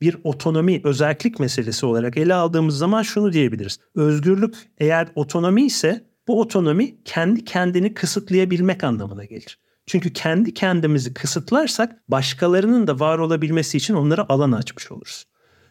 bir otonomi, özellik meselesi olarak ele aldığımız zaman şunu diyebiliriz. Özgürlük eğer otonomi ise bu otonomi kendi kendini kısıtlayabilmek anlamına gelir. Çünkü kendi kendimizi kısıtlarsak başkalarının da var olabilmesi için onlara alan açmış oluruz.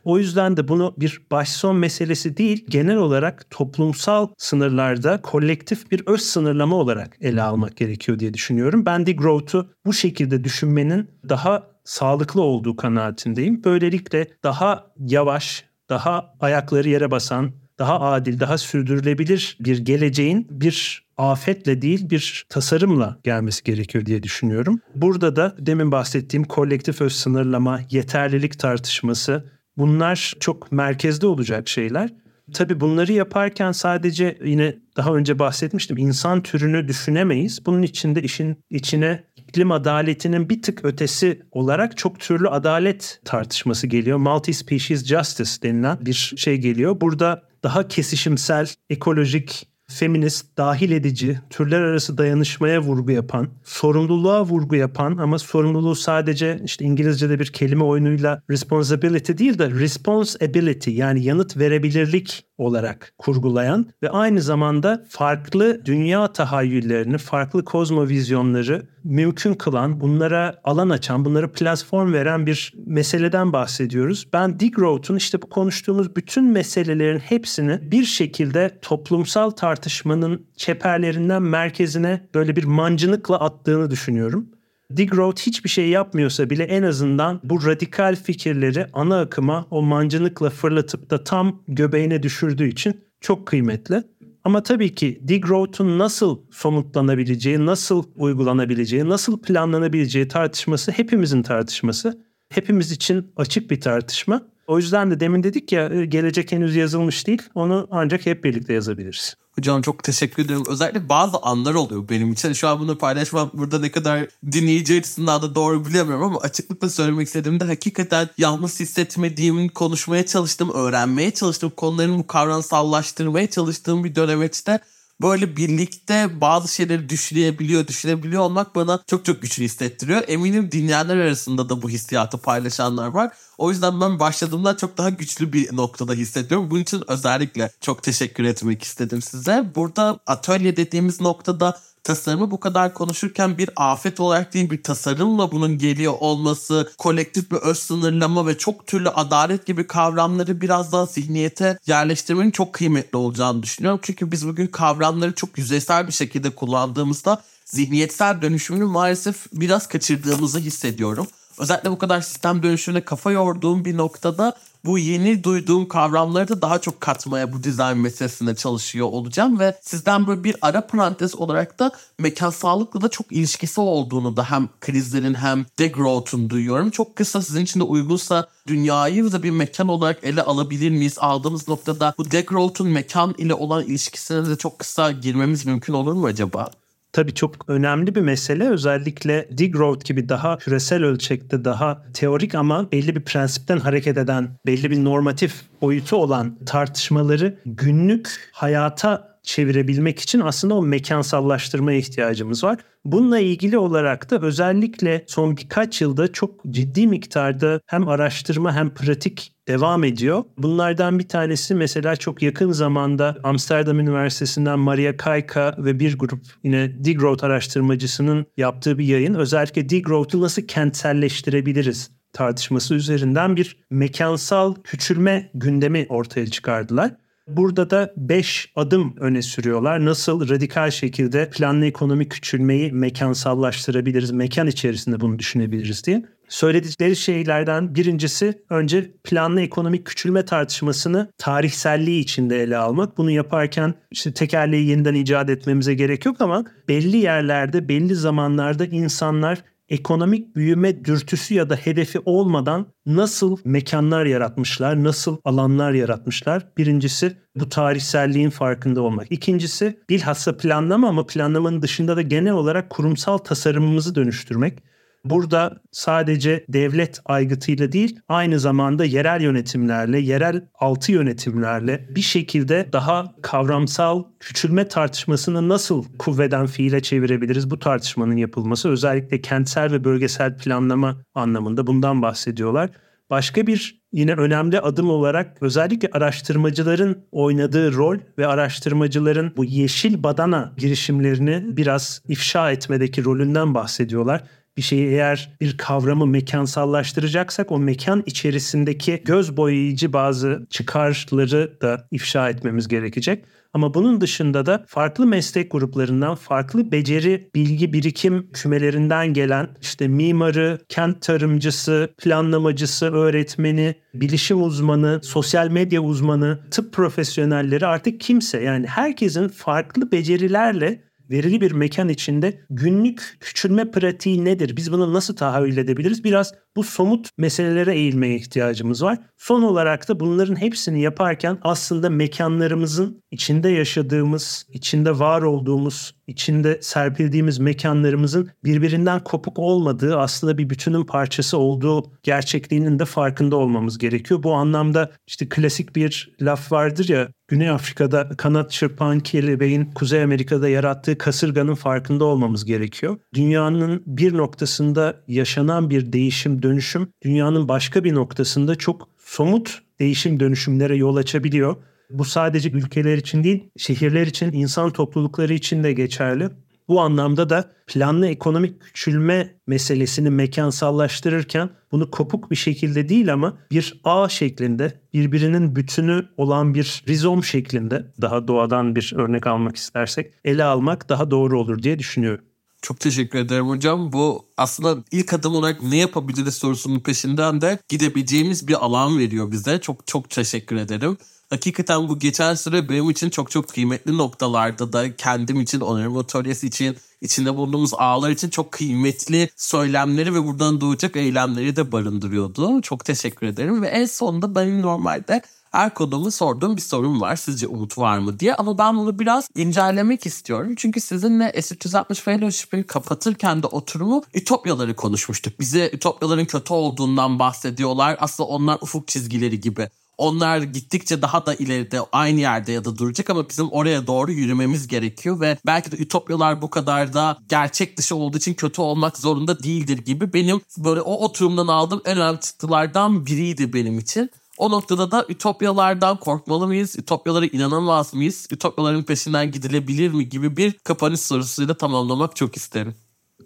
O yüzden de bunu bir baş son meselesi değil, genel olarak toplumsal sınırlarda kolektif bir öz sınırlama olarak ele almak gerekiyor diye düşünüyorum. Ben degrowth'u bu şekilde düşünmenin daha sağlıklı olduğu kanaatindeyim. Böylelikle daha yavaş, daha ayakları yere basan, daha adil, daha sürdürülebilir bir geleceğin bir afetle değil bir tasarımla gelmesi gerekiyor diye düşünüyorum. Burada da demin bahsettiğim kolektif öz sınırlama, yeterlilik tartışması bunlar çok merkezde olacak şeyler. Tabii bunları yaparken sadece yine daha önce bahsetmiştim insan türünü düşünemeyiz. Bunun içinde işin içine iklim adaletinin bir tık ötesi olarak çok türlü adalet tartışması geliyor. Multi-species justice denilen bir şey geliyor. Burada daha kesişimsel, ekolojik, feminist, dahil edici, türler arası dayanışmaya vurgu yapan, sorumluluğa vurgu yapan ama sorumluluğu sadece işte İngilizce'de bir kelime oyunuyla responsibility değil de responsibility yani yanıt verebilirlik olarak kurgulayan ve aynı zamanda farklı dünya tahayyüllerini, farklı kozmovizyonları mümkün kılan, bunlara alan açan, bunlara platform veren bir meseleden bahsediyoruz. Ben Degrowth'un işte bu konuştuğumuz bütün meselelerin hepsini bir şekilde toplumsal tartışmanın çeperlerinden merkezine böyle bir mancınıkla attığını düşünüyorum. Degrowth hiçbir şey yapmıyorsa bile en azından bu radikal fikirleri ana akıma o mancınıkla fırlatıp da tam göbeğine düşürdüğü için çok kıymetli. Ama tabii ki degrowth'un nasıl somutlanabileceği, nasıl uygulanabileceği, nasıl planlanabileceği tartışması hepimizin tartışması. Hepimiz için açık bir tartışma. O yüzden de demin dedik ya gelecek henüz yazılmış değil. Onu ancak hep birlikte yazabiliriz. Hocam çok teşekkür ederim. Özellikle bazı anlar oluyor benim için. Şu an bunu paylaşmam burada ne kadar dinleyici açısından da doğru bilemiyorum ama açıklıkla söylemek istediğimde hakikaten yalnız hissetmediğim, konuşmaya çalıştığım, öğrenmeye çalıştığım konularını kavramsallaştırmaya çalıştığım bir dönemeçte böyle birlikte bazı şeyleri düşünebiliyor, düşünebiliyor olmak bana çok çok güçlü hissettiriyor. Eminim dinleyenler arasında da bu hissiyatı paylaşanlar var. O yüzden ben başladığımda çok daha güçlü bir noktada hissediyorum. Bunun için özellikle çok teşekkür etmek istedim size. Burada atölye dediğimiz noktada tasarımı bu kadar konuşurken bir afet olarak değil bir tasarımla bunun geliyor olması, kolektif bir öz sınırlama ve çok türlü adalet gibi kavramları biraz daha zihniyete yerleştirmenin çok kıymetli olacağını düşünüyorum. Çünkü biz bugün kavramları çok yüzeysel bir şekilde kullandığımızda zihniyetsel dönüşümünü maalesef biraz kaçırdığımızı hissediyorum. Özellikle bu kadar sistem dönüşümüne kafa yorduğum bir noktada bu yeni duyduğum kavramları da daha çok katmaya bu dizayn meselesinde çalışıyor olacağım ve sizden böyle bir ara parantez olarak da mekansallıkla da çok ilişkisi olduğunu da hem krizlerin hem degrowth'un duyuyorum. Çok kısa sizin için de uygunsa dünyayı da bir mekan olarak ele alabilir miyiz? Aldığımız noktada bu degrowth'un mekan ile olan ilişkisine de çok kısa girmemiz mümkün olur mu acaba? Tabii çok önemli bir mesele. Özellikle degrowth gibi daha küresel ölçekte daha teorik ama belli bir prensipten hareket eden, belli bir normatif boyutu olan tartışmaları günlük hayata çevirebilmek için aslında o mekansallaştırmaya ihtiyacımız var. Bununla ilgili olarak da özellikle son birkaç yılda çok ciddi miktarda hem araştırma hem pratik devam ediyor. Bunlardan bir tanesi mesela çok yakın zamanda Amsterdam Üniversitesi'nden Maria Kayka ve bir grup yine degrowth araştırmacısının yaptığı bir yayın. Özellikle degrowth'u nasıl kentselleştirebiliriz tartışması üzerinden bir mekansal küçülme gündemi ortaya çıkardılar. Burada da 5 adım öne sürüyorlar. Nasıl radikal şekilde planlı ekonomi küçülmeyi mekansallaştırabiliriz, mekan içerisinde bunu düşünebiliriz diye. Söyledikleri şeylerden birincisi önce planlı ekonomik küçülme tartışmasını tarihselliği içinde ele almak. Bunu yaparken işte tekerleği yeniden icat etmemize gerek yok ama belli yerlerde, belli zamanlarda insanlar ekonomik büyüme dürtüsü ya da hedefi olmadan nasıl mekanlar yaratmışlar, nasıl alanlar yaratmışlar? Birincisi bu tarihselliğin farkında olmak. İkincisi bilhassa planlama ama planlamanın dışında da genel olarak kurumsal tasarımımızı dönüştürmek. Burada sadece devlet aygıtıyla değil aynı zamanda yerel yönetimlerle, yerel altı yönetimlerle bir şekilde daha kavramsal küçülme tartışmasını nasıl kuvveden fiile çevirebiliriz? Bu tartışmanın yapılması özellikle kentsel ve bölgesel planlama anlamında bundan bahsediyorlar. Başka bir yine önemli adım olarak özellikle araştırmacıların oynadığı rol ve araştırmacıların bu yeşil badana girişimlerini biraz ifşa etmedeki rolünden bahsediyorlar bir şeyi eğer bir kavramı mekansallaştıracaksak o mekan içerisindeki göz boyayıcı bazı çıkarları da ifşa etmemiz gerekecek. Ama bunun dışında da farklı meslek gruplarından, farklı beceri, bilgi, birikim kümelerinden gelen işte mimarı, kent tarımcısı, planlamacısı, öğretmeni, bilişim uzmanı, sosyal medya uzmanı, tıp profesyonelleri artık kimse yani herkesin farklı becerilerle verili bir mekan içinde günlük küçülme pratiği nedir? Biz bunu nasıl tahayyül edebiliriz? Biraz bu somut meselelere eğilmeye ihtiyacımız var. Son olarak da bunların hepsini yaparken aslında mekanlarımızın içinde yaşadığımız, içinde var olduğumuz, içinde serpildiğimiz mekanlarımızın birbirinden kopuk olmadığı, aslında bir bütünün parçası olduğu gerçekliğinin de farkında olmamız gerekiyor. Bu anlamda işte klasik bir laf vardır ya, Güney Afrika'da kanat çırpan kelebeğin Kuzey Amerika'da yarattığı kasırganın farkında olmamız gerekiyor. Dünyanın bir noktasında yaşanan bir değişim, dönüşüm dünyanın başka bir noktasında çok somut değişim dönüşümlere yol açabiliyor. Bu sadece ülkeler için değil, şehirler için, insan toplulukları için de geçerli. Bu anlamda da planlı ekonomik küçülme meselesini mekansallaştırırken bunu kopuk bir şekilde değil ama bir ağ şeklinde birbirinin bütünü olan bir rizom şeklinde daha doğadan bir örnek almak istersek ele almak daha doğru olur diye düşünüyorum. Çok teşekkür ederim hocam. Bu aslında ilk adım olarak ne yapabiliriz sorusunun peşinden de gidebileceğimiz bir alan veriyor bize. Çok çok teşekkür ederim. Hakikaten bu geçen süre benim için çok çok kıymetli noktalarda da kendim için, onarım atölyesi için, içinde bulunduğumuz ağlar için çok kıymetli söylemleri ve buradan doğacak eylemleri de barındırıyordu. Çok teşekkür ederim ve en sonunda benim normalde her konumu sorduğum bir sorum var. Sizce umut var mı diye. Ama ben bunu biraz incelemek istiyorum. Çünkü sizinle S360 Fellowship'i kapatırken de oturumu ütopyaları konuşmuştuk. Bize ütopyaların kötü olduğundan bahsediyorlar. Aslında onlar ufuk çizgileri gibi. Onlar gittikçe daha da ileride aynı yerde ya da duracak ama bizim oraya doğru yürümemiz gerekiyor ve belki de ütopyalar bu kadar da gerçek dışı olduğu için kötü olmak zorunda değildir gibi benim böyle o oturumdan aldığım en önemli çıktılardan biriydi benim için. O noktada da ütopyalardan korkmalı mıyız? Ütopyalara inanamaz mıyız? Ütopyaların peşinden gidilebilir mi gibi bir kapanış sorusuyla tamamlamak çok isterim.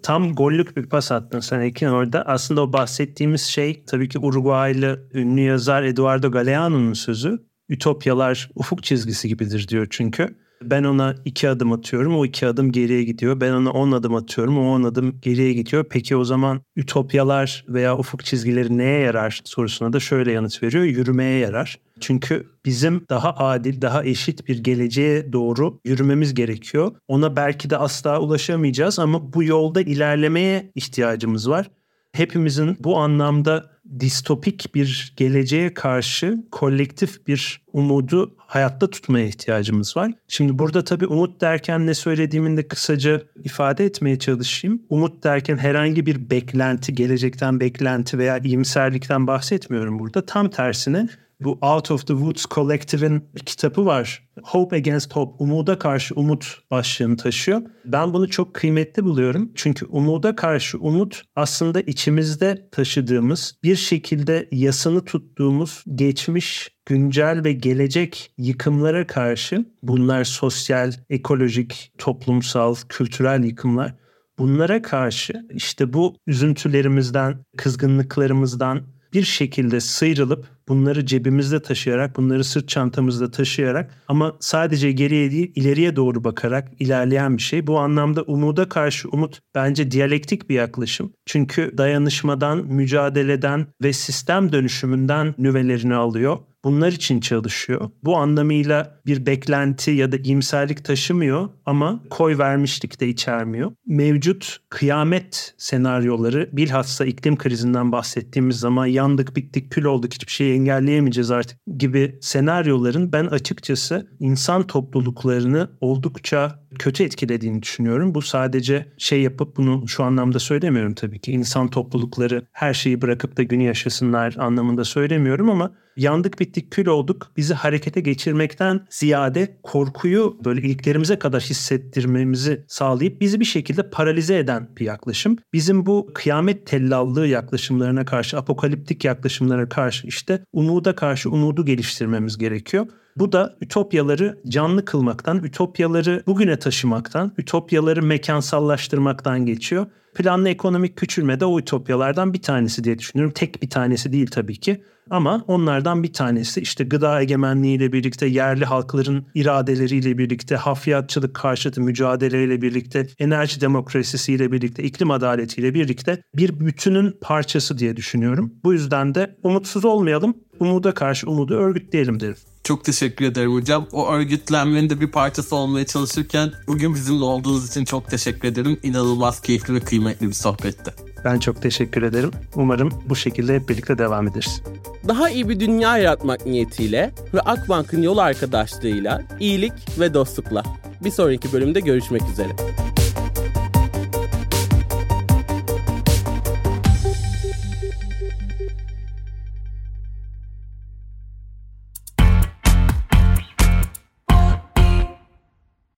Tam gollük bir pas attın sen Ekin orada. Aslında o bahsettiğimiz şey tabii ki Uruguaylı ünlü yazar Eduardo Galeano'nun sözü. Ütopyalar ufuk çizgisi gibidir diyor çünkü. Ben ona iki adım atıyorum, o iki adım geriye gidiyor. Ben ona on adım atıyorum, o on adım geriye gidiyor. Peki o zaman ütopyalar veya ufuk çizgileri neye yarar sorusuna da şöyle yanıt veriyor. Yürümeye yarar. Çünkü bizim daha adil, daha eşit bir geleceğe doğru yürümemiz gerekiyor. Ona belki de asla ulaşamayacağız ama bu yolda ilerlemeye ihtiyacımız var. Hepimizin bu anlamda distopik bir geleceğe karşı kolektif bir umudu hayatta tutmaya ihtiyacımız var. Şimdi burada tabii umut derken ne söylediğimin de kısaca ifade etmeye çalışayım. Umut derken herhangi bir beklenti, gelecekten beklenti veya iyimserlikten bahsetmiyorum burada. Tam tersine bu Out of the Woods Collective'in bir kitabı var. Hope Against Hope, umuda karşı umut başlığını taşıyor. Ben bunu çok kıymetli buluyorum. Çünkü umuda karşı umut aslında içimizde taşıdığımız, bir şekilde yasını tuttuğumuz geçmiş, güncel ve gelecek yıkımlara karşı bunlar sosyal, ekolojik, toplumsal, kültürel yıkımlar. Bunlara karşı işte bu üzüntülerimizden, kızgınlıklarımızdan bir şekilde sıyrılıp bunları cebimizde taşıyarak, bunları sırt çantamızda taşıyarak ama sadece geriye değil ileriye doğru bakarak ilerleyen bir şey. Bu anlamda umuda karşı umut bence diyalektik bir yaklaşım. Çünkü dayanışmadan, mücadeleden ve sistem dönüşümünden nüvelerini alıyor. Bunlar için çalışıyor. Bu anlamıyla bir beklenti ya da imserlik taşımıyor ama koy vermişlik de içermiyor. Mevcut kıyamet senaryoları bilhassa iklim krizinden bahsettiğimiz zaman yandık bittik kül olduk hiçbir şeyi engelleyemeyeceğiz artık gibi senaryoların ben açıkçası insan topluluklarını oldukça kötü etkilediğini düşünüyorum. Bu sadece şey yapıp bunu şu anlamda söylemiyorum tabii ki. İnsan toplulukları her şeyi bırakıp da günü yaşasınlar anlamında söylemiyorum ama yandık bittik kül olduk bizi harekete geçirmekten ziyade korkuyu böyle iliklerimize kadar hissettirmemizi sağlayıp bizi bir şekilde paralize eden bir yaklaşım. Bizim bu kıyamet tellallığı yaklaşımlarına karşı, apokaliptik yaklaşımlara karşı işte umuda karşı umudu geliştirmemiz gerekiyor. Bu da ütopyaları canlı kılmaktan, ütopyaları bugüne taşımaktan, ütopyaları mekansallaştırmaktan geçiyor. Planlı ekonomik küçülme de o ütopyalardan bir tanesi diye düşünüyorum. Tek bir tanesi değil tabii ki. Ama onlardan bir tanesi işte gıda egemenliğiyle birlikte yerli halkların iradeleriyle birlikte hafriyatçılık karşıtı mücadeleyle birlikte enerji demokrasisiyle birlikte iklim adaletiyle birlikte bir bütünün parçası diye düşünüyorum. Bu yüzden de umutsuz olmayalım. Umuda karşı umudu örgütleyelim derim. Çok teşekkür ederim hocam. O örgütlenmenin de bir parçası olmaya çalışırken bugün bizimle olduğunuz için çok teşekkür ederim. İnanılmaz keyifli ve kıymetli bir sohbetti. Ben çok teşekkür ederim. Umarım bu şekilde hep birlikte devam ederiz. Daha iyi bir dünya yaratmak niyetiyle ve Akbank'ın yol arkadaşlığıyla iyilik ve dostlukla. Bir sonraki bölümde görüşmek üzere.